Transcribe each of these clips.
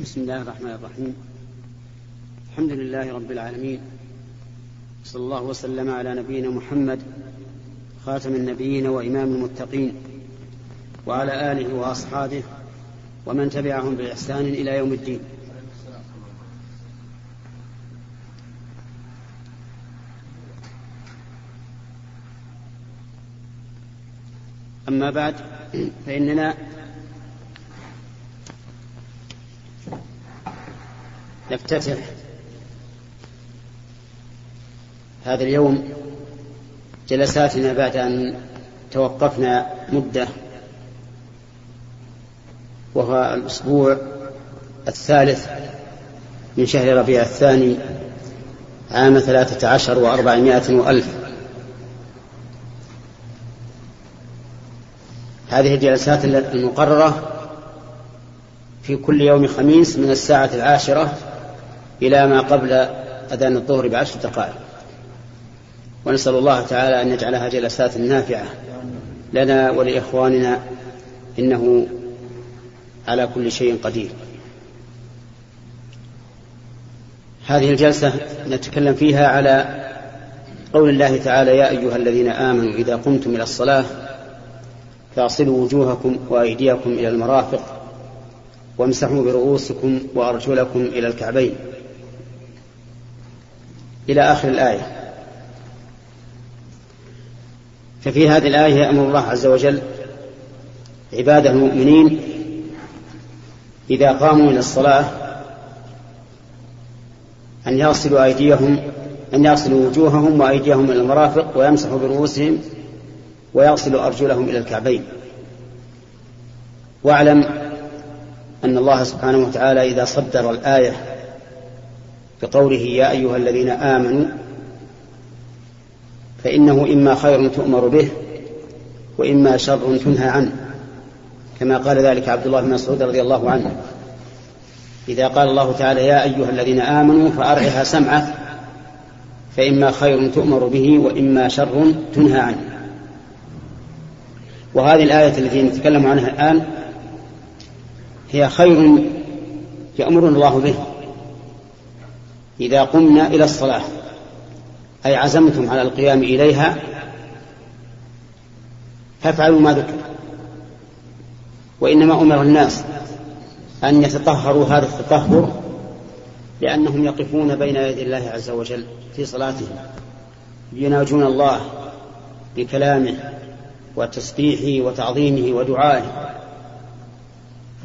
بسم الله الرحمن الرحيم. الحمد لله رب العالمين. صلى الله وسلم على نبينا محمد خاتم النبيين وإمام المتقين وعلى آله وأصحابه ومن تبعهم بإحسان إلى يوم الدين. أما بعد فإننا نفتتح هذا اليوم جلساتنا بعد أن توقفنا مدة وهو الأسبوع الثالث من شهر ربيع الثاني عام ثلاثة عشر وأربعمائة وألف. هذه الجلسات المقررة في كل يوم خميس من الساعة العاشرة إلى ما قبل أذان الظهر بعشر دقائق. ونسأل الله تعالى أن يجعلها جلسات نافعة لنا ولإخواننا إنه على كل شيء قدير. هذه الجلسة نتكلم فيها على قول الله تعالى يا أيها الذين آمنوا إذا قمتم إلى الصلاة فاغسلوا وجوهكم وأيديكم إلى المرافق وامسحوا برؤوسكم وأرجلكم إلى الكعبين إلى آخر الآية. ففي هذه الآية يأمر الله عز وجل عباده المؤمنين إذا قاموا إلى الصلاة أن يغسلوا أيديهم أن يغسلوا وجوههم وأيديهم إلى المرافق ويمسحوا برؤوسهم ويغسلوا أرجلهم إلى الكعبين. واعلم أن الله سبحانه وتعالى إذا صدر الآية بقوله يا أيها الذين آمنوا فإنه إما خير تؤمر به وإما شر تنهى عنه كما قال ذلك عبد الله بن مسعود رضي الله عنه. إذا قال الله تعالى يا أيها الذين آمنوا فأرعها سمعك فإما خير تؤمر به وإما شر تنهى عنه. وهذه الآية التي نتكلم عنها الآن هي خير يأمرنا الله به. إذا قمنا إلى الصلاة. أي عزمتم على القيام إليها. فافعلوا ما ذكر. وإنما أمر الناس أن يتطهروا هذا التطهر لأنهم يقفون بين يدي الله عز وجل في صلاتهم. يناجون الله بكلامه وتسبيحه وتعظيمه ودعائه.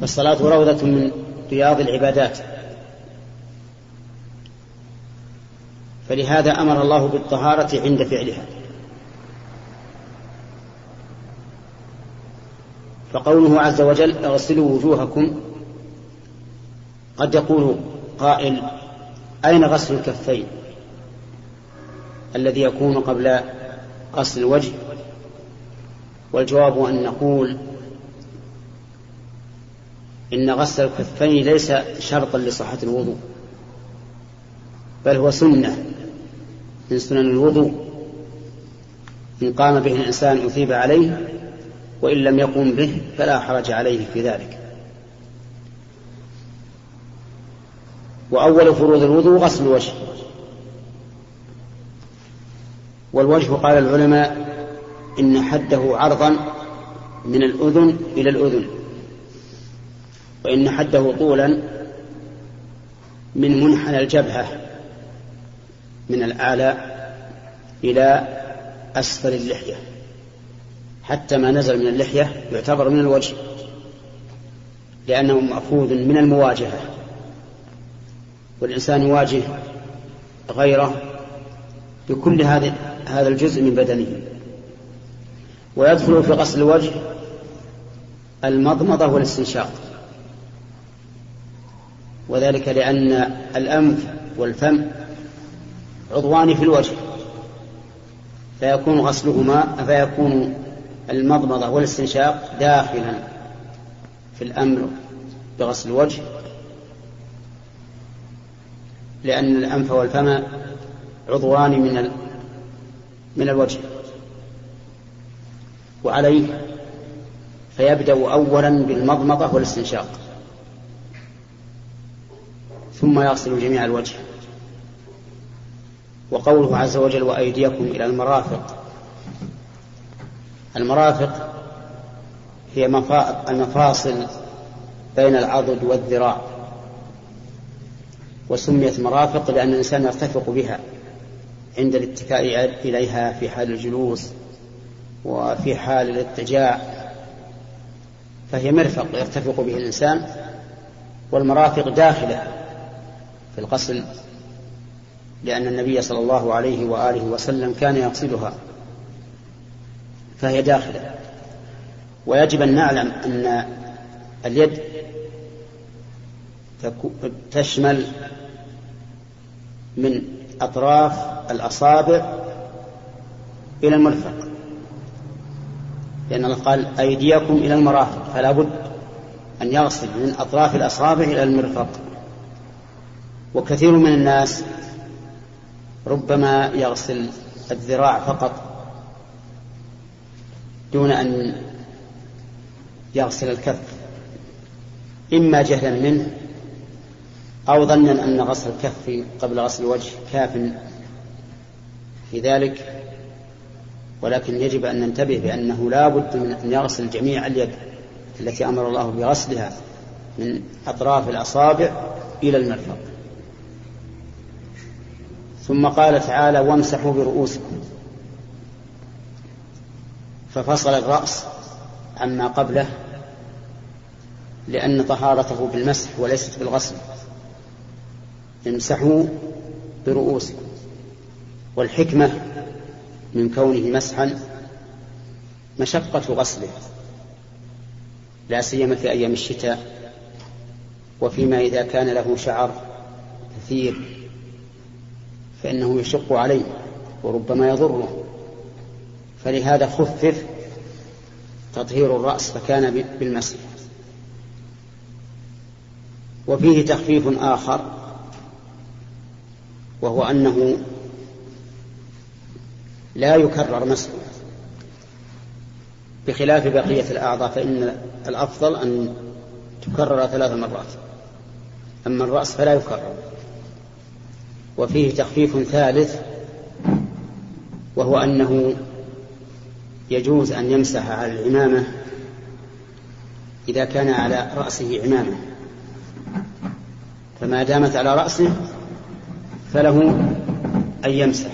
فالصلاة روضة من رياض العبادات. فلهذا أمر الله بالطهارة عند فعلها. فقوله عز وجل أغسلوا وجوهكم قد يقول قائل أين غسل الكفين الذي يكون قبل غسل الوجه؟ والجواب أن نقول إن غسل الكفين ليس شرطا لصحة الوضوء بل هو سنة. من سنن الوضوء إن قام به الإنسان أثيب عليه وإن لم يقم به فلا حرج عليه في ذلك. وأول فروض الوضوء غسل الوجه. والوجه قال العلماء إن حده عرضا من الأذن إلى الأذن. وإن حده طولا من منحنى الجبهة. من الأعلى إلى أسفل اللحية. حتى ما نزل من اللحية يعتبر من الوجه لأنه مأخوذ من المواجهة. والإنسان يواجه غيره بكل هذا هذا الجزء من بدنه. ويدخل في غسل الوجه المضمضة والاستنشاق. وذلك لأن الأنف والفم عضوان في الوجه. فيكون غسلهما فيكون المضمضة والاستنشاق داخلا في الأمر بغسل الوجه. لأن الأنف والفم عضوان من من الوجه. وعليه فيبدأ أولا بالمضمضة والاستنشاق. ثم يغسل جميع الوجه. وقوله عز وجل وأيديكم إلى المرافق. المرافق هي المفاصل بين العضد والذراع. وسميت مرافق لأن الإنسان يرتفق بها عند الاتكاء إليها في حال الجلوس وفي حال الاضطجاع فهي مرفق يرتفق به الإنسان والمرافق داخلة في الغسل لأن النبي صلى الله عليه وآله وسلم كان يغسلها فهي داخلة. ويجب أن نعلم أن اليد تشمل من أطراف الأصابع إلى المرفق. لأن الله قال أيديكم إلى المرافق فلا بد أن يغسل من أطراف الأصابع إلى المرفق. وكثير من الناس ربما يغسل الذراع فقط دون أن يغسل الكف. إما جهلا منه أو ظنا أن غسل الكف قبل غسل الوجه كاف في ذلك ولكن يجب أن ننتبه بأنه لا بد من أن يغسل جميع اليد التي أمر الله بغسلها من أطراف الأصابع إلى المرفق. ثم قال تعالى وامسحوا برؤوسكم. ففصل الرأس عما قبله لأن طهارته بالمسح وليست بالغسل. امسحوا برؤوسكم. والحكمة من كونه مسحا مشقة غسله لا سيما في أيام الشتاء وفيما إذا كان له شعر كثير. فإنه يشق عليه وربما يضره. فلهذا خفف تطهير الرأس فكان بالمسح. وفيه تخفيف آخر وهو أنه لا يكرر مسحه بخلاف بقية الأعضاء فإن الأفضل أن تكرر ثلاث مرات. أما الرأس فلا يكرر. وفيه تخفيف ثالث وهو أنه يجوز أن يمسح على العمامة إذا كان على رأسه عمامة. فما دامت على رأسه فله أن يمسح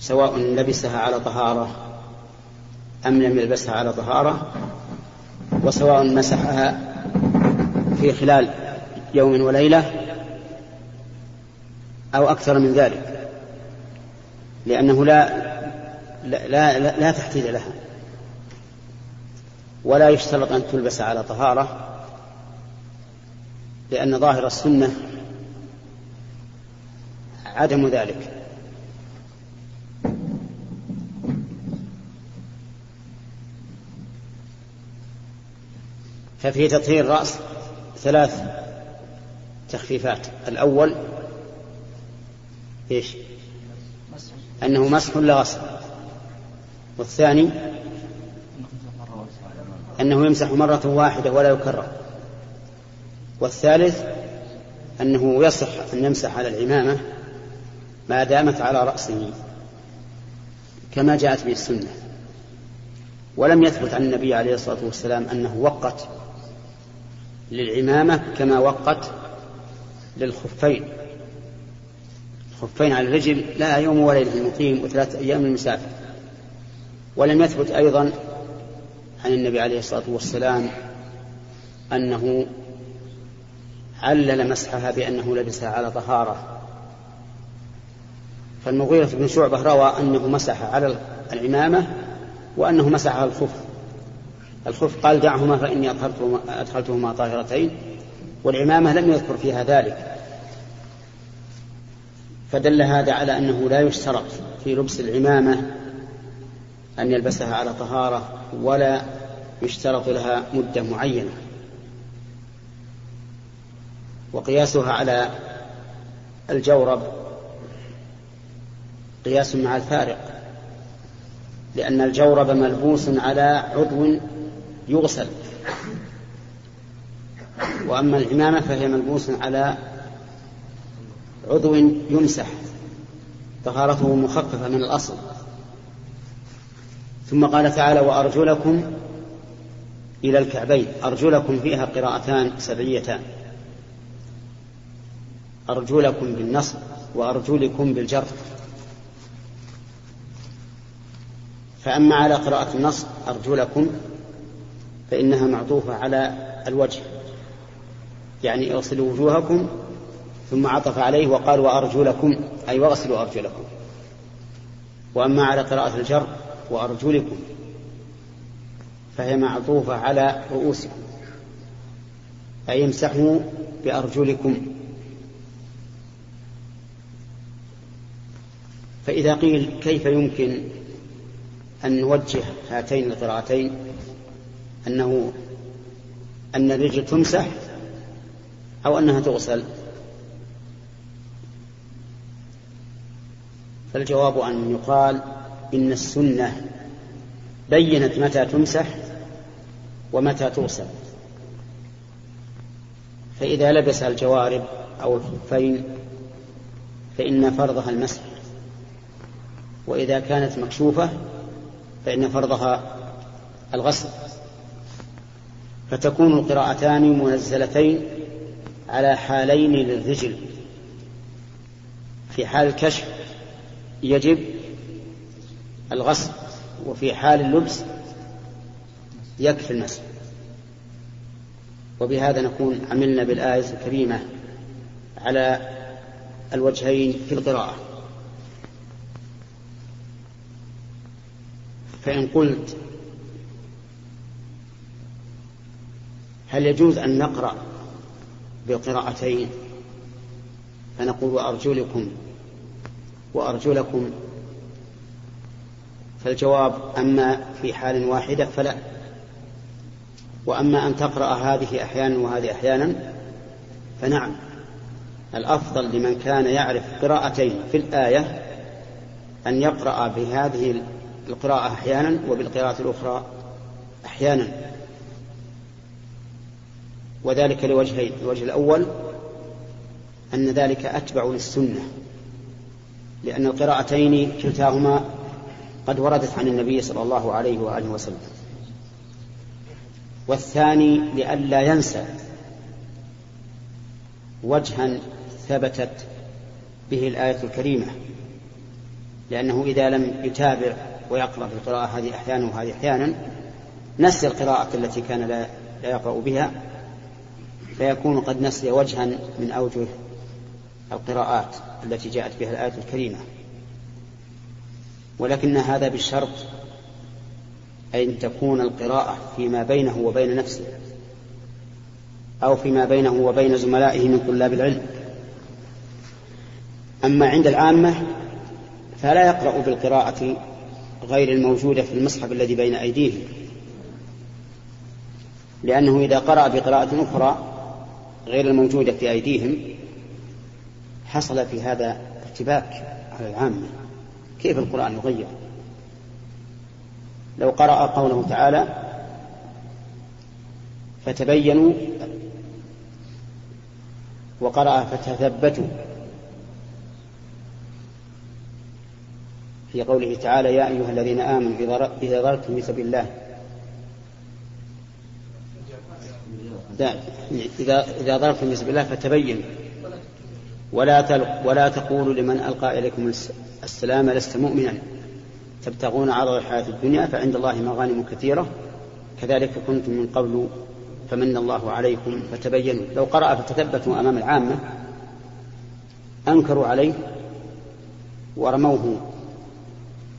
سواء لبسها على طهارة أم لم يلبسها على طهارة وسواء مسحها في خلال يوم وليلة أو أكثر من ذلك. لأنه لا لا, لا, لا تحديد لها. ولا يشترط أن تلبس على طهارة لأن ظاهر السنة عدم ذلك. ففي تطهير الرأس ثلاث تخفيفات. الأول إيش؟ أنه مسح لا غسل؟ والثاني؟ أنه يمسح مرة واحدة ولا يكرر. والثالث؟ أنه يصح أن يمسح على العمامة ما دامت على رأسه كما جاءت به السنة. ولم يثبت عن النبي عليه الصلاة والسلام أنه وقت للعمامة كما وقت للخفين. الخفين على الرجل لا يوم وليلة المقيم وثلاثة أيام المسافر. ولم يثبت أيضا عن النبي عليه الصلاة والسلام أنه علل مسحها بأنه لبسها على طهارة. فالمغيرة بن شعبة روى أنه مسح على العمامة وأنه مسح على الخف. الخف قال دعهما فإني أدخلتهما طاهرتين والعمامة لم يذكر فيها ذلك. فدل هذا على أنه لا يشترط في لبس العمامة أن يلبسها على طهارة ولا يشترط لها مدة معينة. وقياسها على الجورب قياس مع الفارق لأن الجورب ملبوس على عضو يغسل وأما العمامة فهي ملبوس على عضو يمسح طهارته مخففة من الأصل. ثم قال تعالى وأرجلكم إلى الكعبين أرجلكم فيها قراءتان سبعيتان. أرجلكم بالنصب وأرجلكم بالجر. فأما على قراءة النصب أرجلكم فإنها معطوفة على الوجه يعني اغسلوا وجوهكم ثم عطف عليه وقال وأرجلكم أي وأغسلوا أرجلكم. وأما على قراءة الجر وأرجلكم فهي معطوفة على رؤوسكم. أي امسحوا بأرجلكم. فإذا قيل كيف يمكن أن نوجه هاتين القراءتين؟ أنه أن الرجل تمسح أو أنها تغسل؟ فالجواب أن يقال إن السنة بينت متى تمسح ومتى تغسل. فإذا لبس الجوارب أو الخفين فإن فرضها المسح وإذا كانت مكشوفة فإن فرضها الغسل. فتكون القراءتان منزلتين على حالين للرجل في حال الكشف يجب الغسل وفي حال اللبس يكفي المسح. وبهذا نكون عملنا بالآية الكريمة على الوجهين في القراءة. فإن قلت هل يجوز أن نقرأ بالقراءتين؟ فنقول وأرجلكم وأرجلكم. فالجواب أما في حال واحدة فلا. وأما أن تقرأ هذه أحيانا وهذه أحيانا فنعم. الأفضل لمن كان يعرف قراءتين في الآية أن يقرأ بهذه القراءة أحيانا وبالقراءة الأخرى أحيانا. وذلك لوجهين الوجه الأول أن ذلك أتبع للسنة. لأن القراءتين كلتاهما قد وردت عن النبي صلى الله عليه وآله وسلم. والثاني لئلا ينسى وجها ثبتت به الآية الكريمة لأنه إذا لم يتابع ويقرأ في القراءة هذه أحيانا وهذه أحيانا نسي القراءة التي كان لا, يقرأ بها فيكون قد نسي وجها من أوجه القراءات التي جاءت بها الآية الكريمة. ولكن هذا بالشرط أن تكون القراءة فيما بينه وبين نفسه أو فيما بينه وبين زملائه من طلاب العلم. أما عند العامة فلا يقرأ بالقراءة غير الموجودة في المصحف الذي بين أيديهم. لأنه إذا قرأ بقراءة أخرى غير الموجودة في أيديهم حصل في هذا ارتباك على العامة. كيف القرآن يغير؟ لو قرأ قوله تعالى فتبينوا وقرأ فتثبتوا. في قوله تعالى يا أيها الذين آمنوا إذا ضربتم في سبيل الله. إذا إذا ضربتم في سبيل الله فتبينوا. ولا ولا تقولوا لمن ألقى إليكم السلام لست مؤمنا. تبتغون عرض الحياة الدنيا فعند الله مغانم كثيرة. كذلك كنتم من قبل فمن الله عليكم فتبينوا. لو قرأ فتثبتوا أمام العامة أنكروا عليه ورموه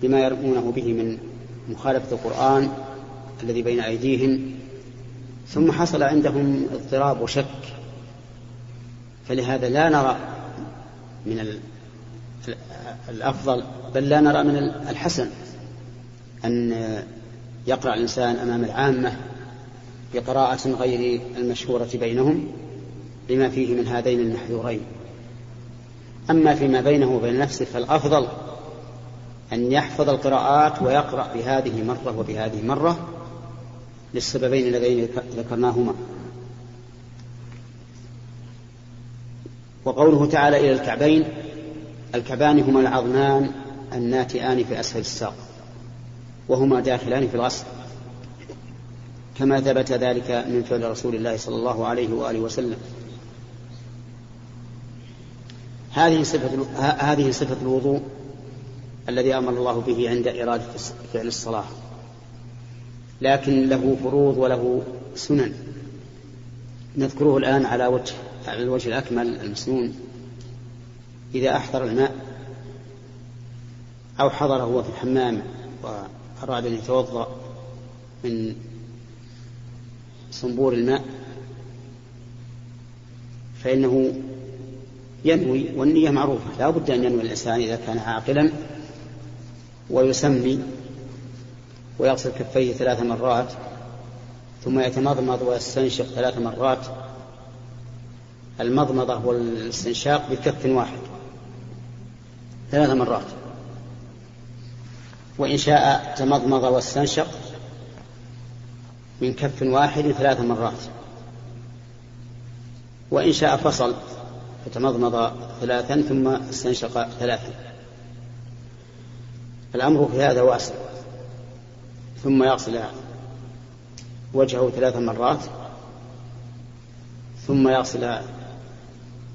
بما يرمونه به من مخالفة القرآن الذي بين أيديهم. ثم حصل عندهم اضطراب وشك. فلهذا لا نرى من الأفضل بل لا نرى من الحسن أن يقرأ الإنسان أمام العامة بقراءة غير المشهورة بينهم لما فيه من هذين المحذورين. أما فيما بينه وبين نفسه فالأفضل أن يحفظ القراءات ويقرأ بهذه مرة وبهذه مرة للسببين اللذين ذكرناهما. وقوله تعالى إلى الكعبين الكعبان هما العظمان الناتئان في أسفل الساق وهما داخلان في الغسل كما ثبت ذلك من فعل رسول الله صلى الله عليه وآله وسلم. هذه صفة هذه صفة الوضوء الذي أمر الله به عند إرادة فعل الصلاة. لكن له فروض وله سنن. نذكره الآن على وجه على الوجه الأكمل المسنون. إذا أحضر الماء أو حضر هو في الحمام وأراد أن يتوضأ من صنبور الماء فإنه ينوي والنية معروفة. لا بد أن ينوي الإنسان إذا كان عاقلا ويسمي ويغسل كفيه ثلاث مرات ثم يتمضمض ويستنشق ثلاث مرات المضمضة والاستنشاق بكف واحد. ثلاث مرات. وإن شاء تمضمض واستنشق من كف واحد ثلاث مرات. وإن شاء فصل فتمضمض ثلاثا ثم استنشق ثلاثا. الأمر في هذا واسع. ثم يغسل وجهه ثلاث مرات. ثم يغسل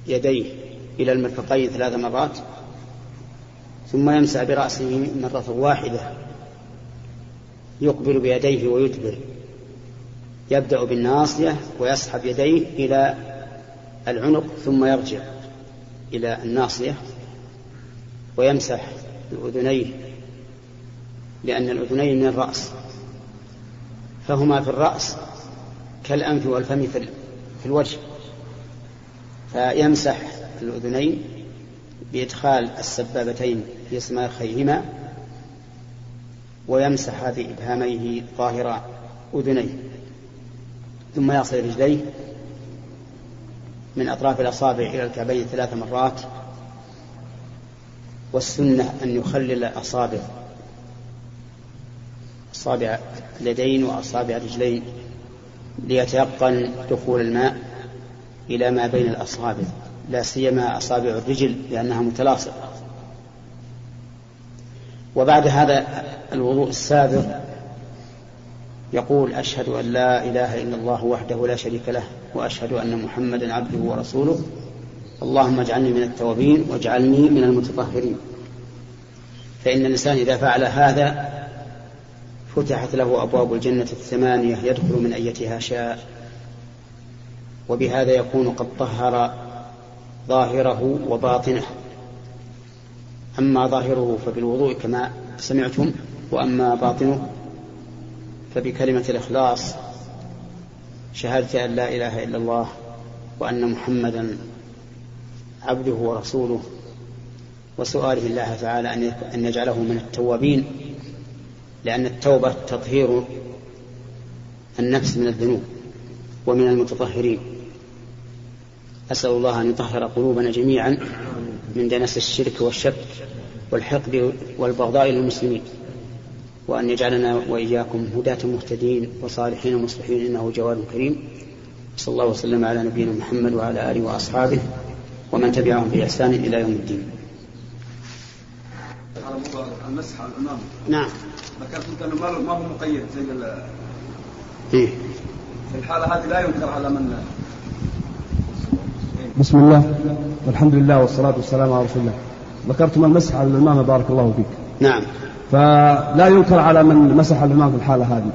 يديه إلى المرفقين ثلاث مرات ثم يمسح برأسه مرة واحدة يقبل بيديه ويدبر يبدأ بالناصية ويسحب يديه إلى العنق ثم يرجع إلى الناصية ويمسح بأذنيه لأن الأذنين من الرأس فهما في الرأس كالأنف والفم في الوجه. فيمسح الأذنين بإدخال السبابتين في صماخيهما ويمسح هذه إبهاميه ظاهر أذنيه. ثم يصل رجليه من أطراف الأصابع إلى الكعبين ثلاث مرات. والسنة أن يخلل أصابع أصابع اليدين وأصابع الرجلين ليتيقن دخول الماء. إلى ما بين الأصابع لا سيما أصابع الرجل لأنها متلاصقة. وبعد هذا الوضوء السابق يقول أشهد أن لا إله إلا الله وحده لا شريك له وأشهد أن محمدا عبده ورسوله. اللهم اجعلني من التوابين واجعلني من المتطهرين. فإن الإنسان إذا فعل هذا فتحت له أبواب الجنة الثمانية يدخل من أيتها شاء. وبهذا يكون قد طهر ظاهره وباطنه. أما ظاهره فبالوضوء كما سمعتم وأما باطنه فبكلمة الإخلاص شهادة أن لا إله إلا الله وأن محمدا عبده ورسوله. وسؤاله الله تعالى أن يجعله من التوابين لأن التوبة تطهير النفس من الذنوب ومن المتطهرين. أسأل الله أن يطهر قلوبنا جميعا من دنس الشرك والشك والحقد والبغضاء للمسلمين وأن يجعلنا وإياكم هداة مهتدين وصالحين مصلحين إنه جواد كريم. صلى الله وسلم على نبينا محمد وعلى آله وأصحابه ومن تبعهم بإحسان إلى يوم الدين. المسح على الإمام نعم. ذكرت أنت أنه ما هو مقيد؟ زي إيه؟ في الحالة هذه لا ينكر على من بسم الله والحمد لله والصلاة والسلام على رسول الله. ذكرتم المسح على الإمامة بارك الله فيك. نعم. فلا ينكر على من مسح الإمام في الحالة هذه.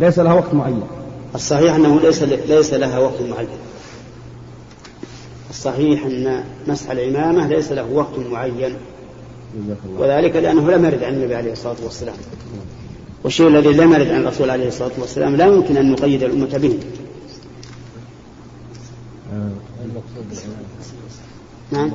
ليس لها وقت معين. الصحيح أنه ليس ليس لها وقت معين. الصحيح أن مسح العمامة ليس له وقت معين. وذلك لأنه لم يرد عن النبي عليه الصلاة والسلام. والشيء الذي لم يرد عن الرسول عليه الصلاة والسلام لا يمكن أن نقيد الأمة به. نعم.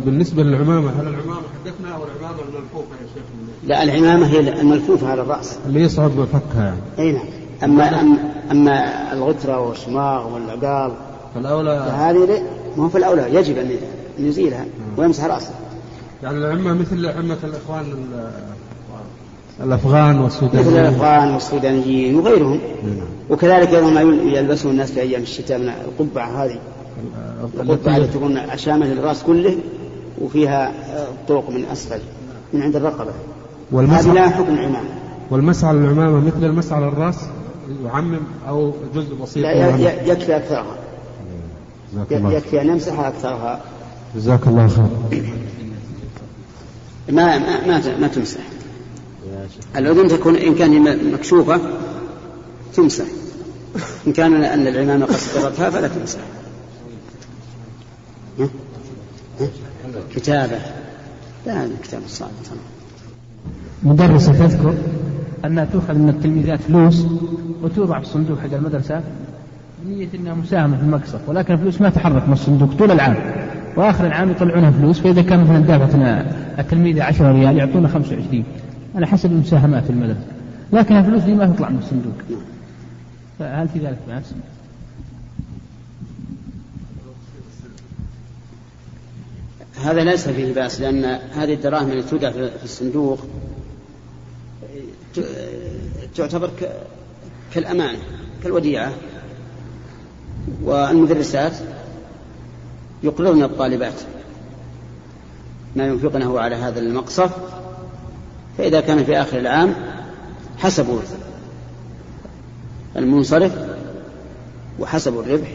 بالنسبة للعمامة هل العمامة حدثنا أو العمامة الملفوفة يا شيخ؟ لا العمامة هي الملفوفة على الرأس. اللي يصعد بفكها يعني. أي نعم. أما أما, أما الغترة والشماغ والعقال. فالأولى فهذه ما هو في الأولى يجب أن يزيلها ويمسح رأسه. يعني العمة مثل عمة الإخوان الأفغان والسودانيين. مثل الأفغان والسودانيين وغيرهم. وكذلك أيضا ما يلبسه الناس في أيام الشتاء من القبعة هذه. القبة هذه تكون شاملة للرأس كله وفيها طرق من أسفل من عند الرقبة. هذه والمسح لا حكم العمامة. والمسح على العمامة مثل المسح على الرأس يعمم أو جزء بسيط لا يكفي أكثرها. يكفي أن يمسح أكثرها. جزاك الله خير. ما ما ما, ما تمسح. الأذن تكون إن كان مكشوفة تمسح. إن كان أن العمامة قد سترتها فلا تمسح. كتابة. لا كتاب صعب مدرسة تذكر أنها تؤخذ من التلميذات فلوس وتوضع في الصندوق حق المدرسة؟ بنية أنها مساهمة في المقصف ولكن الفلوس ما تحرك من الصندوق طول العام. وآخر العام يطلعونها فلوس فإذا كان مثلا دافعت التلميذة 10 ريال يعطونا 25 على حسب المساهمات في المدرسة. لكن الفلوس دي ما تطلع من الصندوق. فهل في ذلك بأس؟ هذا ليس فيه بأس لأن هذه الدراهم التي تودع في الصندوق تعتبر كالأمانة كالوديعة. والمدرسات يقرضن الطالبات ما ينفقنه على هذا المقصف فإذا كان في آخر العام حسبوا المنصرف وحسبوا الربح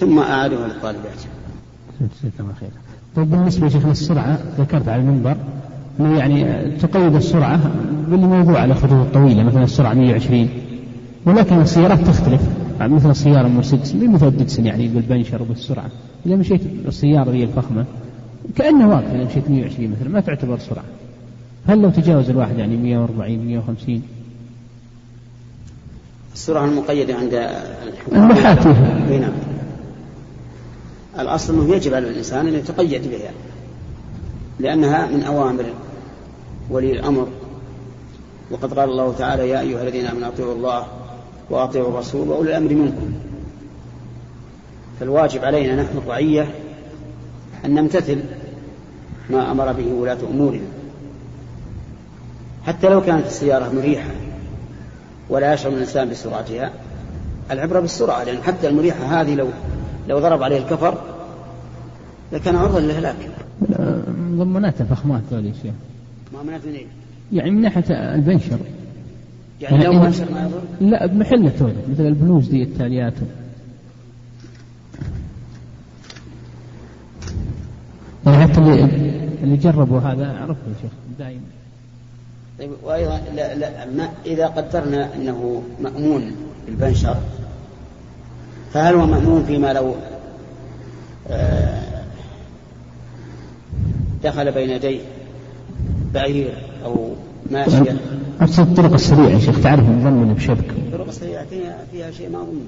ثم أعادوها للطالبات. جزاك الله خير. طيب بالنسبة يا شيخ للسرعة ذكرت على المنبر أنه يعني تقيد السرعة بالموضوع على الخطوط الطويلة مثلا السرعة 120 ولكن السيارات تختلف. مثل السيارة مرسيدس مو مثل ديكسون يعني بالبنشر وبالسرعة إذا مشيت السيارة ذي الفخمة كأنه واقف إذا مشيت 120 مثلا ما تعتبر سرعة. هل لو تجاوز الواحد يعني 140 150 السرعة المقيدة عند الحكام. أي نعم. الأصل أنه يجب على الإنسان أن يتقيد بها لأنها من أوامر ولي الأمر. وقد قال الله تعالى يا أيها الذين آمنوا أطيعوا الله وأطيعوا الرسول وأولي الأمر منكم. فالواجب علينا نحن الرعية أن نمتثل ما أمر به ولاة أمورنا. حتى لو كانت السيارة مريحة ولا يشعر الإنسان بسرعتها العبرة بالسرعة لأن حتى المريحة هذه لو لو ضرب عليه الكفر لكان عرضا للهلاك. مضمنات فخمات ذولي يا شيخ ما منعت من إيه؟ يعني من ناحية البنشر. يعني لو إذا- ما يضر لا بمحل تولد مثل البلوز دي التاليات. يعني حتى اللي اللي جربوا هذا عرفوا يا شيخ دائما. طيب وأيضا لا لا ما إذا قدرنا أنه مأمون بالبنشر فهل هو مأمون فيما لو آه، دخل بين يديه بعير أو ماشية؟ أقصد الطرق السريعة يا شيخ تعرف مضمنة بشبك. الطرق السريعة فيها, فيها شيء ما أظن.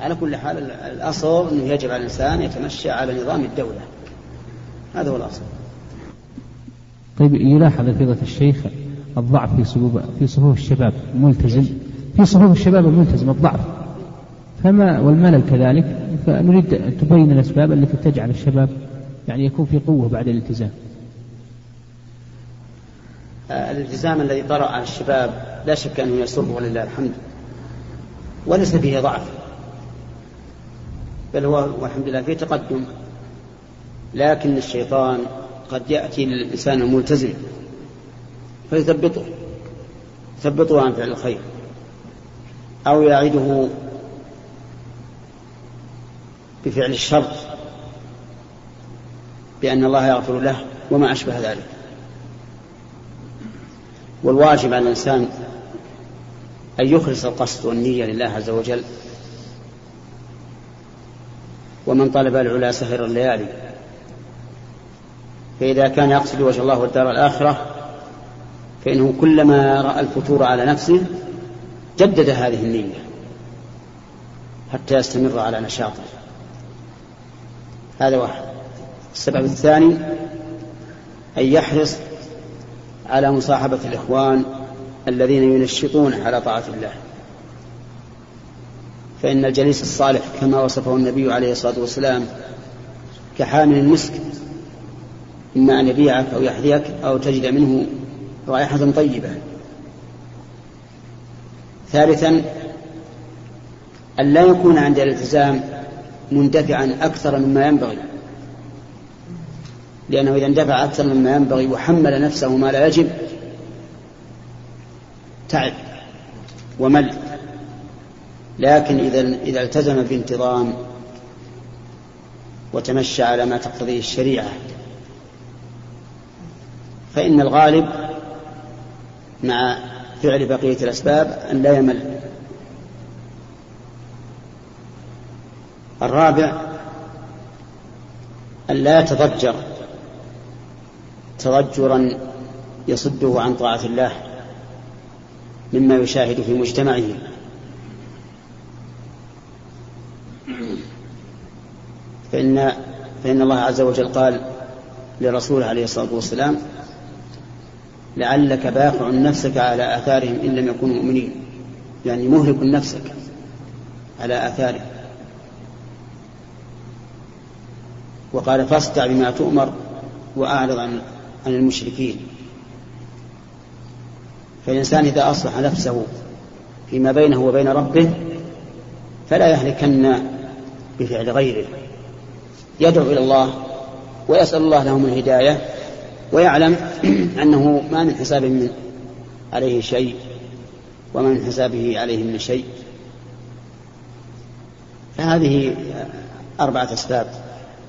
على كل حال ال- الأصل أنه يجب على الإنسان يتمشى على نظام الدولة. هذا هو الأصل. طيب يلاحظ فضيلة الشيخ الضعف في صفوف في صفوف الشباب الملتزم في صفوف الشباب الملتزم الضعف. فما والملل كذلك فنريد أن تبين الأسباب التي تجعل الشباب يعني يكون في قوة بعد الالتزام. آه، الالتزام الذي طرأ على الشباب لا شك أنه يسر ولله الحمد. وليس فيه ضعف. بل هو والحمد لله فيه تقدم. لكن الشيطان قد يأتي للإنسان الملتزم فيثبطه. يثبطه عن فعل الخير. أو يعده بفعل الشر بأن الله يغفر له وما أشبه ذلك. والواجب على الإنسان أن يخلص القصد والنية لله عز وجل. ومن طلب العلا سهر الليالي. فإذا كان يقصد وجه الله والدار الآخرة فإنه كلما رأى الفتور على نفسه جدد هذه النية حتى يستمر على نشاطه. هذا واحد. السبب الثاني أن يحرص على مصاحبة الإخوان الذين ينشطون على طاعة الله. فإن الجليس الصالح كما وصفه النبي عليه الصلاة والسلام كحامل المسك إما أن يبيعك أو يحذيك أو تجد منه رائحة طيبة. ثالثا أن لا يكون عند الالتزام مندفعا أكثر مما ينبغي. لأنه إذا اندفع أكثر مما ينبغي وحمل نفسه ما لا يجب تعب ومل. لكن إذا إذا التزم بانتظام وتمشى على ما تقتضيه الشريعة فإن الغالب مع فعل بقية الأسباب أن لا يمل. الرابع أن لا يتضجر. تضجرا يصده عن طاعة الله مما يشاهد في مجتمعه. فإن فإن الله عز وجل قال لرسوله عليه الصلاة والسلام لعلك باخع نفسك على آثارهم إن لم يكونوا مؤمنين. يعني مهلك نفسك على آثارهم. وقال فاصدع بما تؤمر وأعرض عن عن المشركين. فالإنسان إذا أصلح نفسه فيما بينه وبين ربه فلا يهلكن بفعل غيره. يدعو إلى الله ويسأل الله لهم الهداية ويعلم أنه ما من حساب من عليه شيء وما من حسابه عليه من شيء. فهذه أربعة أسباب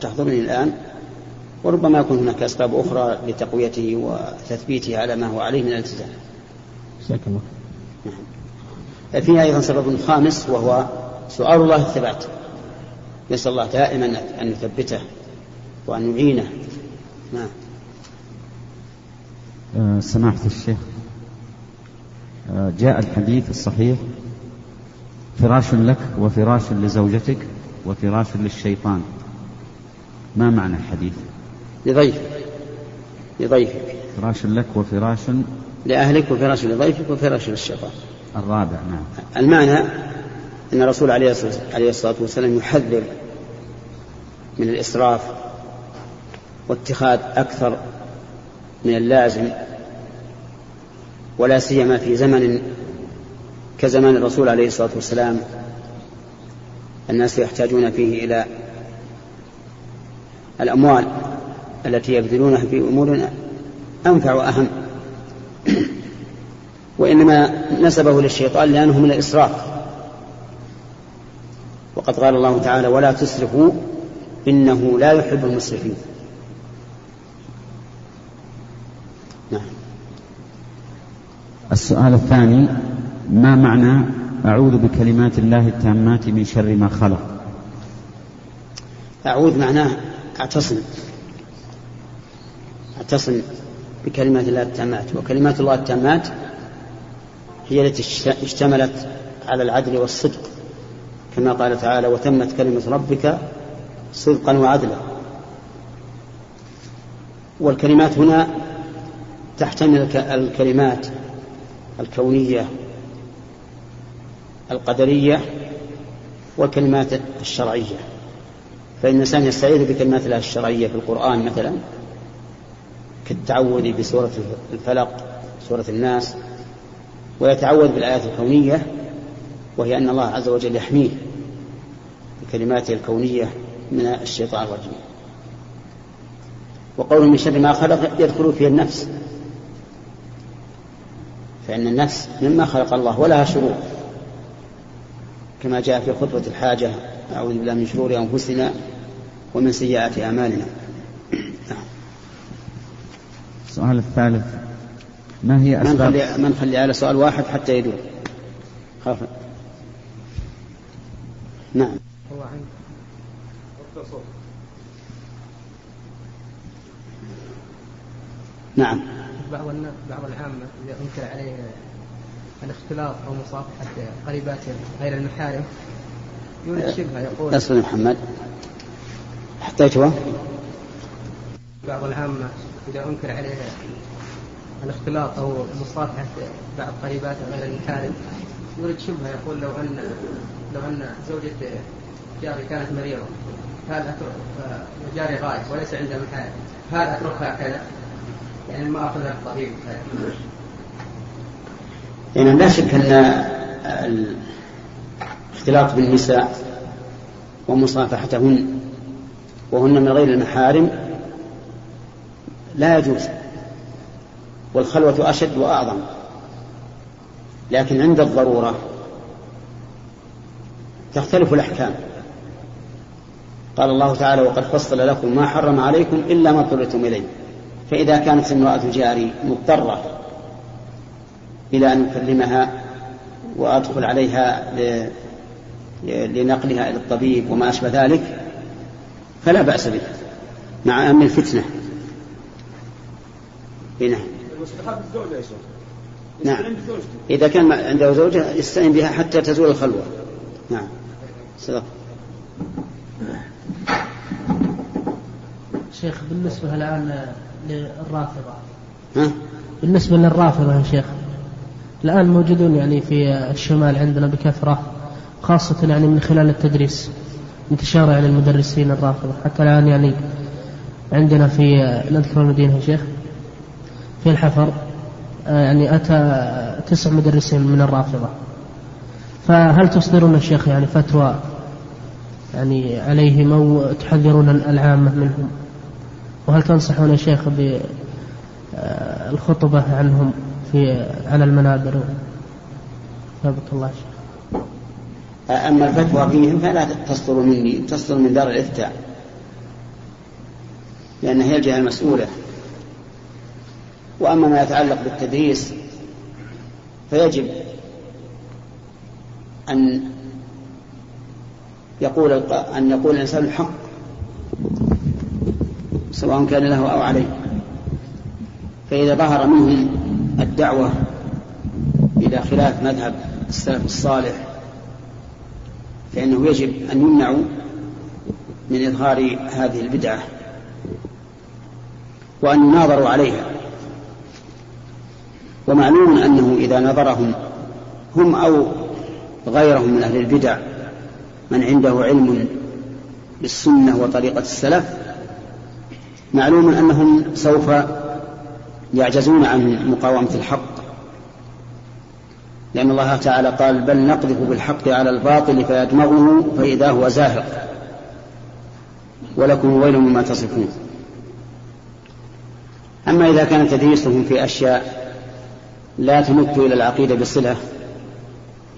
تحضرني الآن. وربما يكون هناك أسباب أخرى لتقويته وتثبيته على ما هو عليه من الالتزام. جزاك الله نعم. فيها أيضا سبب خامس وهو سؤال الله الثبات. نسأل الله دائما أن يثبته وأن يعينه نعم. سماحة الشيخ. آه، جاء الحديث الصحيح فراش لك وفراش لزوجتك وفراش للشيطان. ما معنى الحديث؟ لضيف لضيفك. فراش لك وفراش لأهلك وفراش لضيفك وفراش للشيطان. الرابع نعم. المعنى أن الرسول عليه الصلاة والسلام يحذر من الإسراف واتخاذ أكثر من اللازم ولا سيما في زمن كزمان الرسول عليه الصلاة والسلام الناس يحتاجون فيه إلى الأموال التي يبذلونها في أمور أنفع وأهم. وإنما نسبه للشيطان لأنه من الإسراف. وقد قال الله تعالى ولا تسرفوا إنه لا يحب المسرفين. نعم. السؤال الثاني ما معنى أعوذ بكلمات الله التامات من شر ما خلق؟ أعوذ معناه أعتصم. أعتصم بكلمات الله التامات. وكلمات الله التامات هي التي اشتملت على العدل والصدق. كما قال تعالى وتمت كلمة ربك صدقا وعدلا. والكلمات هنا تحتمل الكلمات الكونية القدرية والكلمات الشرعية. فإن الإنسان يستعيذ بكلمات الله الشرعية في القرآن مثلا كالتعوذ بسورة الفلق سورة الناس ويتعوذ بالآيات الكونية وهي أن الله عز وجل يحميه بكلماته الكونية من الشيطان الرجيم. وقول من شر ما خلق يدخل فيه النفس. فإن النفس مما خلق الله ولها شرور كما جاء في خطبة الحاجة أعوذ بالله من شرور أنفسنا ومن سيئات أعمالنا. السؤال الثالث ما هي من أسباب خلي, من خلي على سؤال واحد حتى يدور. خاف نعم. هو عن نعم. بعض الناس بعض العامة إذا أنكر عليه الاختلاط أو مصافحة قريباته غير المحارم يولد شبهة يقول يا محمد حطيته بعض العامة إذا أنكر عليه الاختلاط أو مصافحة بعض قريباته غير المحارم يولد شبهة يقول لو أن لو أن زوجة جاري كانت مريضة هل أترك جاري غايب وليس عنده محارم هل أتركها كذا؟ يعني ما أخذها الطبيب يعني لا شك أن ال- الاختلاط بالنساء ومصافحتهن وهن من غير المحارم لا يجوز والخلوة أشد وأعظم. لكن عند الضرورة تختلف الأحكام. قال الله تعالى وقد فصل لكم ما حرم عليكم إلا ما اضطررتم إليه. فإذا كانت امرأة جاري مضطرة إلى أن أكلمها وأدخل عليها لنقلها إلى الطبيب وما أشبه ذلك فلا بأس به مع أمن الفتنة هنا يا شيخ. نعم. إذا كان عنده زوجة يستعين بها حتى تزول الخلوة. نعم. صدق. شيخ بالنسبة الآن للرافضة. ها؟ بالنسبة للرافضة يا شيخ الآن موجودون يعني في الشمال عندنا بكثرة خاصة يعني من خلال التدريس انتشار يعني المدرسين الرافضة. حتى الآن يعني عندنا في نذكر المدينة يا شيخ في الحفر آه، يعني أتى تسع مدرسين من الرافضة. فهل تصدرون الشيخ يعني فتوى يعني عليهم أو تحذرون العامة منهم؟ وهل تنصحون الشيخ بالخطبة عنهم في على المنابر؟ ثابت الله شيخ. أما الفتوى فيهم فلا تصدر مني تصدر من دار الإفتاء لأنها هي الجهة المسؤولة. وأما ما يتعلق بالتدريس فيجب أن يقول أن يقول الإنسان الحق. سواء كان له أو عليه. فإذا ظهر منهم الدعوة إلى خلاف مذهب السلف الصالح فإنه يجب أن يمنعوا من إظهار هذه البدعة وأن يناظروا عليها. ومعلوم أنه إذا نظرهم هم أو غيرهم من أهل البدع من عنده علم بالسنة وطريقة السلف معلوم أنهم سوف يعجزون عن مقاومة الحق. لأن الله تعالى قال بل نقذف بالحق على الباطل فيدمغه فإذا هو زاهق ولكم ويل مما تصفون. أما إذا كان تدريسهم في أشياء لا تمت إلى العقيدة بصلة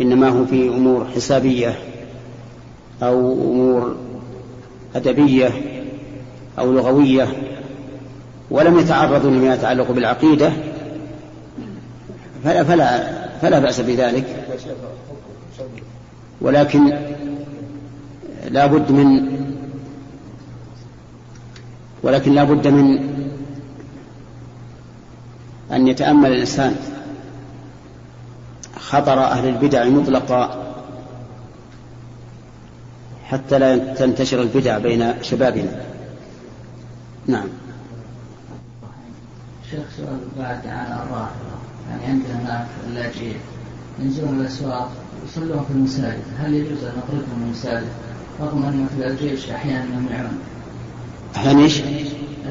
إنما هو في أمور حسابية أو أمور أدبية أو لغوية ولم يتعرضوا لما يتعلق بالعقيدة فلا, فلا, فلا بأس بذلك. ولكن لا بد من ولكن لا بد من أن يتأمل الإنسان خطر أهل البدع مطلقا حتى لا تنتشر البدع بين شبابنا. نعم. شيخ سؤال بعد عن الرافضة. يعني عندنا هناك اللاجئين ينزلون الأسواق يصلون في المساجد. هل يجوز أن نطردهم من المساجد؟ رغم أن في الجيش أحيانا يمنعون. أحيانا إيش؟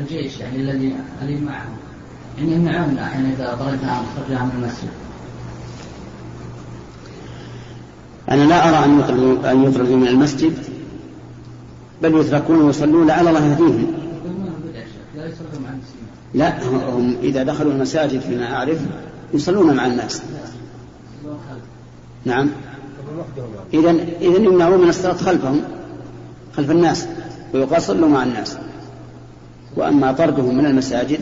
الجيش يعني الذي الذي معهم. يعني يمنعون أحيانا إذا طردناهم خرجناهم من المسجد. أنا لا أرى أن يطردوا أن يطردوا من المسجد بل يتركون ويصلون لعل الله يهديهم. لا هم إذا دخلوا المساجد فيما أعرف يصلون مع الناس. نعم. إذا إذا يمنعون من الصلاة خلفهم خلف الناس ويقال صلوا مع الناس. وأما طردهم من المساجد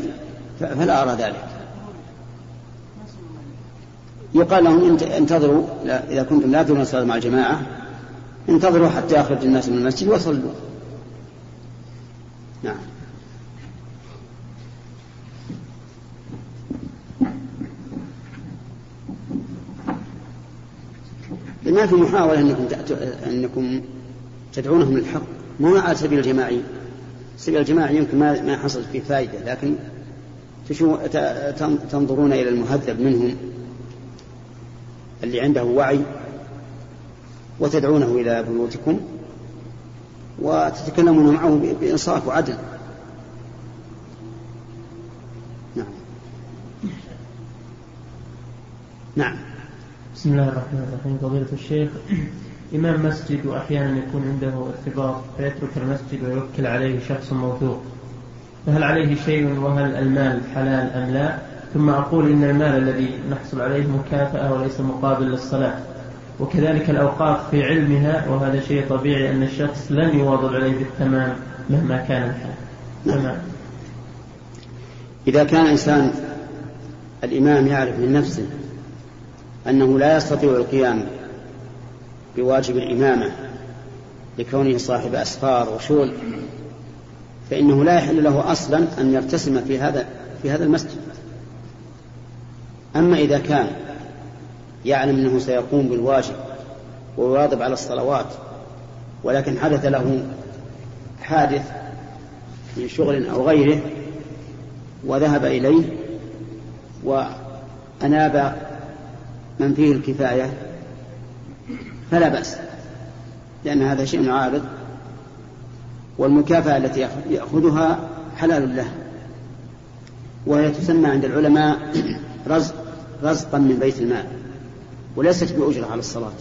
فلا أرى ذلك. يقال لهم انتظروا إذا كنتم لا ترون الصلاة مع الجماعة انتظروا حتى يخرج الناس من المسجد وصلوا نعم ما في محاولة أنكم أنكم تدعونهم للحق. مو على سبيل الجماعي. سبيل الجماعي يمكن ما ما حصل فيه فائدة لكن تنظرون إلى المهذب منهم اللي عنده وعي وتدعونه إلى بيوتكم وتتكلمون معه بإنصاف وعدل. نعم. نعم. بسم الله الرحمن الرحيم. فضيلة الشيخ إمام مسجد وأحيانا يكون عنده ارتباط فيترك المسجد ويوكل عليه شخص موثوق. فهل عليه شيء وهل المال حلال أم لا؟ ثم أقول إن المال الذي نحصل عليه مكافأة وليس مقابل للصلاة. وكذلك الأوقاف في علمها وهذا شيء طبيعي أن الشخص لن يواظب عليه بالتمام مهما كان الحال. تمام. إذا كان إنسان الإمام يعرف من نفسه أنه لا يستطيع القيام بواجب الإمامة لكونه صاحب أسفار وشغل فإنه لا يحل له أصلا أن يرتسم في هذا في هذا المسجد. أما إذا كان يعلم أنه سيقوم بالواجب ويواظب على الصلوات ولكن حدث له حادث من شغل أو غيره وذهب إليه وأناب من فيه الكفاية فلا بأس لأن هذا شيء عارض والمكافأة التي يأخذها حلال له وهي تسمى عند العلماء رزق رزقا من بيت المال وليست بأجرة على الصلاة.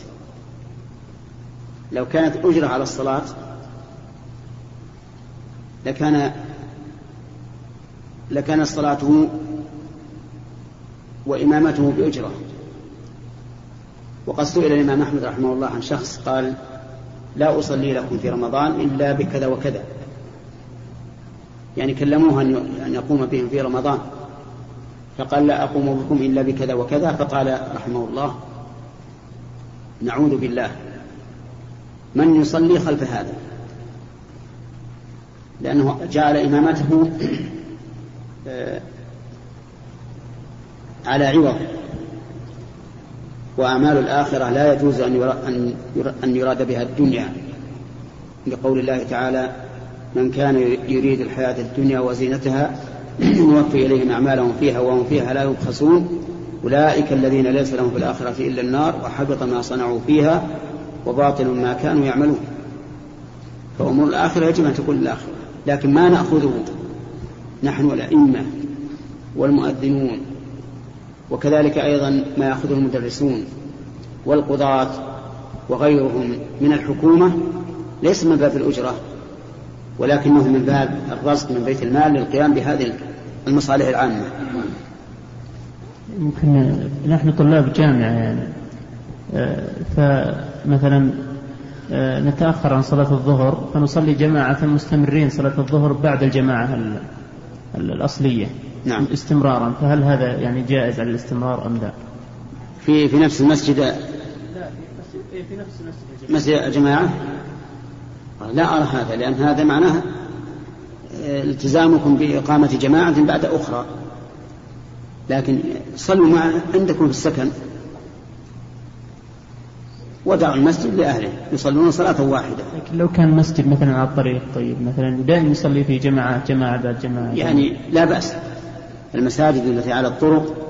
لو كانت أجرة على الصلاة لكان لكان صلاته وإمامته بأجرة. وقد سئل الإمام أحمد رحمه الله عن شخص قال لا أصلي لكم في رمضان إلا بكذا وكذا. يعني كلموه أن يقوم بهم في رمضان. فقال لا أقوم بكم إلا بكذا وكذا فقال رحمه الله نعوذ بالله. من يصلي خلف هذا؟ لأنه جعل إمامته آه، على عوض. وأعمال الآخرة لا يجوز أن يراد بها الدنيا. لقول الله تعالى من كان يريد الحياة الدنيا وزينتها نوفي إليهم أعمالهم فيها وهم فيها لا يبخسون. أولئك الذين ليس لهم في الآخرة إلا النار وحبط ما صنعوا فيها وباطل ما كانوا يعملون. فأمور الآخرة يجب أن تكون الآخرة لكن ما نأخذه؟ نحن الأئمة والمؤذنون. وكذلك أيضا ما يأخذه المدرسون والقضاة وغيرهم من الحكومة ليس من باب الأجرة ولكنه من باب الرزق من بيت المال للقيام بهذه المصالح العامة. يمكن نحن طلاب جامعة يعني. آه، فمثلا آه، نتأخر عن صلاة الظهر فنصلي جماعة مستمرين صلاة الظهر بعد الجماعة الأصلية. نعم. استمرارا فهل هذا يعني جائز على الاستمرار أم لا؟ في في نفس المسجد؟ لا في نفس المسجد. مسجد الجماعة لا أرى هذا لأن هذا معناه آه، التزامكم بإقامة جماعة بعد أخرى. لكن صلوا مع عندكم في السكن. ودعوا المسجد لأهله يصلون صلاة واحدة. لكن لو كان مسجد مثلا على الطريق طيب مثلا دائما يصلي في جماعة جماعة بعد جماعة. يعني لا بأس. المساجد التي على الطرق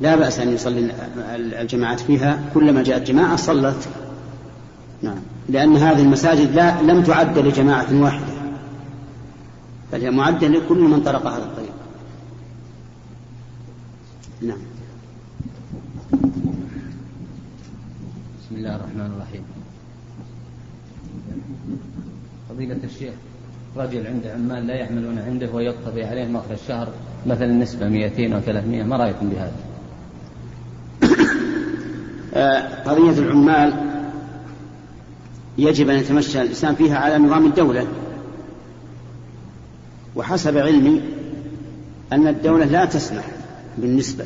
لا بأس أن يصلي الجماعات فيها كلما جاءت جماعة صلت. نعم. لأن هذه المساجد لا لم تعد لجماعة واحدة بل معدة لكل من طرق هذا الطريق. نعم. بسم الله الرحمن الرحيم. فضيلة الشيخ رجل عنده عمال لا يعملون عنده ويقتضي عليهم آخر الشهر مثلا نسبة 200 أو 300 ما رأيكم بهذا؟ آه، قضية العمال يجب أن يتمشى الإنسان فيها على نظام الدولة وحسب علمي أن الدولة لا تسمح بالنسبة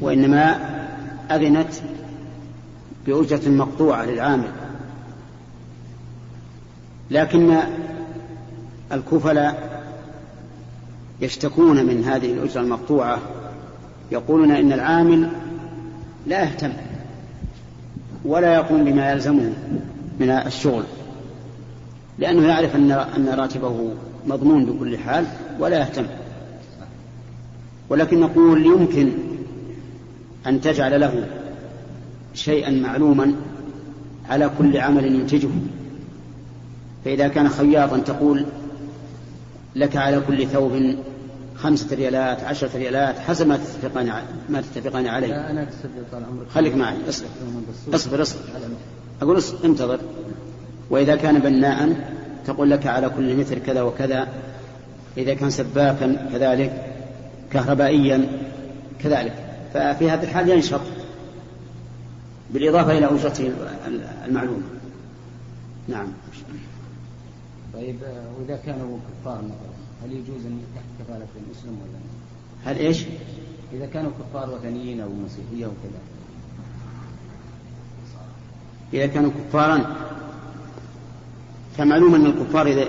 وإنما أذنت بأجرة مقطوعة للعامل لكن الكفلاء يشتكون من هذه الأجرة المقطوعة. يقولون إن العامل لا يهتم ولا يقوم بما يلزمه من الشغل لأنه يعرف أن أن راتبه مضمون بكل حال ولا يهتم. ولكن نقول يمكن أن تجعل له شيئا معلوما على كل عمل ينتجه. فإذا كان خياطا تقول لك على كل ثوب خمسة ريالات عشرة ريالات حسب ما تتفقان ما تتفقان عليه. لا أنا طال عمرك. خليك معي اصبر. اصبر اصبر. أقول اصبر انتظر. وإذا كان بناء تقول لك على كل متر كذا وكذا. إذا كان سباكا كذلك كهربائيا كذلك. ففي هذه الحال ينشط. بالإضافة إلى أجرته المعلومة. نعم. طيب آه، وإذا كانوا كفار مثلا هل يجوز أن تحت كفالة المسلم ولا لا؟ هل إيش؟ إذا كانوا كفار وثنيين أو مسيحية وكذا إذا كانوا كفارا فمعلوم أن الكفار إذا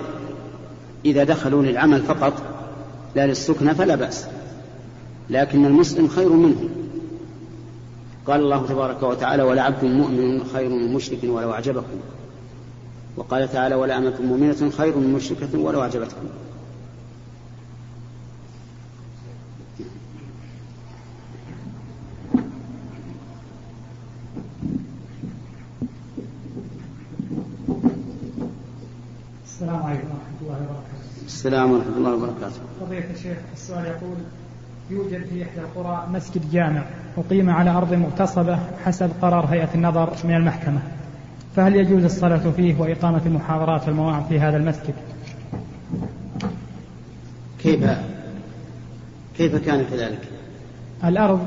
إذا دخلوا للعمل فقط لا للسكنى فلا بأس لكن المسلم خير منهم. قال الله تبارك وتعالى ولعبد مؤمن خير من مشرك ولو أعجبكم. وقال تعالى ولا أمة مؤمنة خير من مشركة ولو أعجبتكم. السلام عليكم ورحمة الله وبركاته. السلام ورحمة الله وبركاته. فضيلة الشيخ السؤال يقول يوجد في إحدى القرى مسجد جامع أقيم على أرض مغتصبة حسب قرار هيئة النظر من المحكمة. فهل يجوز الصلاة فيه وإقامة المحاضرات والمواعظ في هذا المسجد؟ كيف كيف كان كذلك؟ الأرض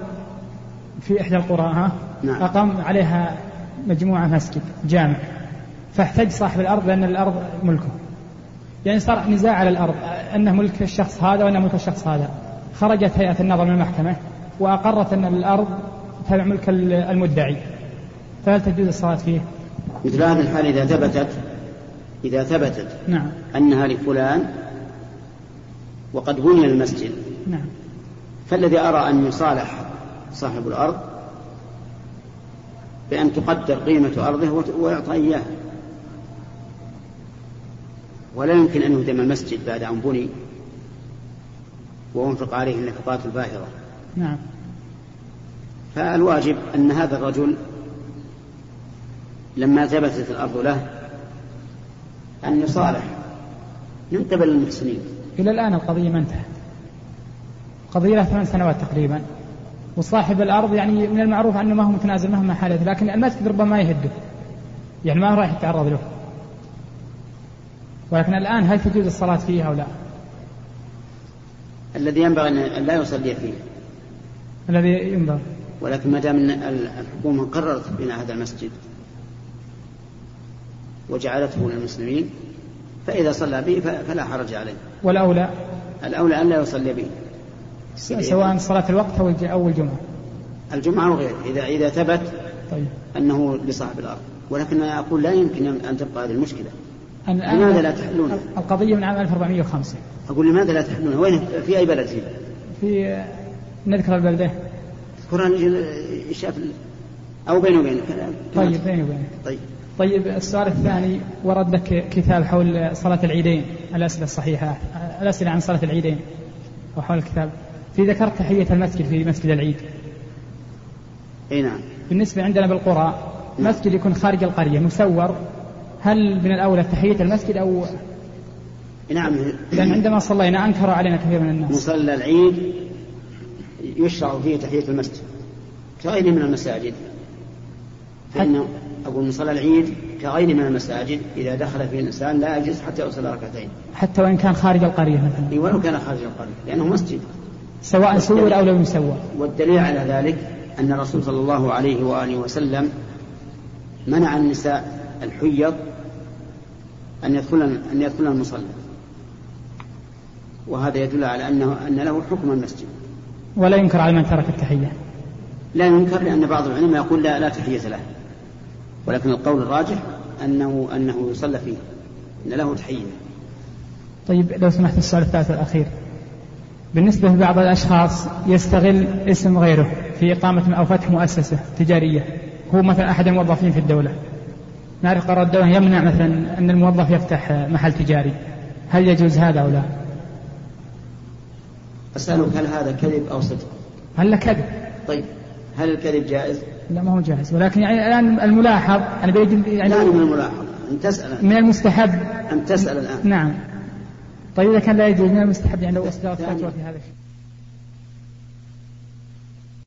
في إحدى القرى ها نعم. أقام عليها مجموعة مسجد جامع فاحتج صاحب الأرض لأن الأرض ملكه يعني صار نزاع على الأرض أنه ملك الشخص هذا وأنه ملك الشخص هذا خرجت هيئة النظر من المحكمة وأقرت أن الأرض تبع ملك المدعي فهل تجوز الصلاة فيه؟ مثل هذه الحال إذا ثبتت إذا ثبتت نعم. أنها لفلان وقد بني المسجد. نعم. فالذي أرى أن يصالح صاحب الأرض بأن تقدر قيمة أرضه ويعطى إياه. ولا يمكن أن يهدم المسجد بعد أن بني وأنفق عليه النفقات الباهرة. نعم. فالواجب أن هذا الرجل لما ثبتت الأرض له أن يصالح من قبل المحسنين إلى الآن القضية ما انتهت. قضية لها ثمان سنوات تقريبا. وصاحب الأرض يعني من المعروف أنه ما هو متنازل مهما حدث لكن المسجد ربما ما يهده. يعني ما راح يتعرض له. ولكن الآن هل تجوز الصلاة فيه أو لا؟ الذي ينبغي أن لا يصلي فيه. الذي ينظر ولكن ما دام الحكومة قررت بناء هذا المسجد وجعلته للمسلمين فإذا صلى به فلا حرج عليه. والأولى؟ الأولى أن لا يصلي به. سواء صلاة الوقت أو الج- أو الجمعة. الجمعة وغيره إذا إذا ثبت طيب. أنه لصاحب الأرض. ولكن أنا أقول لا يمكن أن تبقى هذه المشكلة. الآن لماذا لا تحلونها؟ القضية من عام 1405 أقول لماذا لا تحلونها؟ وين في أي بلد هي؟ في نذكر البلدة. القرآن يشاف أو بينه وبينك طيب بيني وبينك طيب. طيب السؤال الثاني ورد لك كتاب حول صلاة العيدين الأسئلة الصحيحة الأسئلة عن صلاة العيدين وحول الكتاب. في ذكرت تحية المسجد في مسجد العيد. أي نعم. بالنسبة عندنا بالقرى مسجد يكون خارج القرية مسور هل من الأولى تحية المسجد أو؟ نعم. لأن عندما صلينا أنكر علينا كثير من الناس. مصلى العيد يشرع فيه تحية المسجد. كغيره من المساجد. فإنه أقول مصلى العيد كغيره من المساجد إذا دخل فيه الإنسان لا يجوز حتى يصلي ركعتين. حتى وإن كان خارج القرية مثلا. إي ولو كان خارج القرية لأنه مسجد. سواء سور أو لم يسور والدليل على ذلك أن الرسول صلى الله عليه وآله وسلم منع النساء الحيض أن يدخلن أن يدخلن المصلى. وهذا يدل على أنه أن له حكم المسجد. ولا ينكر على من ترك التحية. لا ينكر لأن بعض العلماء يقول لا لا تحية له. ولكن القول الراجح أنه أنه يصلى فيه أن له تحية. طيب لو سمحت السؤال الثالث الأخير بالنسبة لبعض الأشخاص يستغل اسم غيره في إقامة أو فتح مؤسسة تجارية. هو مثلا أحد الموظفين في الدولة. نعرف قرار الدولة يمنع مثلا أن الموظف يفتح محل تجاري. هل يجوز هذا أو لا؟ أسألك هل هذا كذب أو صدق؟ هل كذب؟ طيب. هل الكذب جائز؟ لا ما هو جاهز ولكن يعني الآن الملاحظ أنا بيجي يعني لا من الملاحظة أن تسأل من المستحب. أن تسأل الآن. نعم. طيب إذا كان لا يجوز من المستحب يعني لو أصدر فتوى في هذا الشيء؟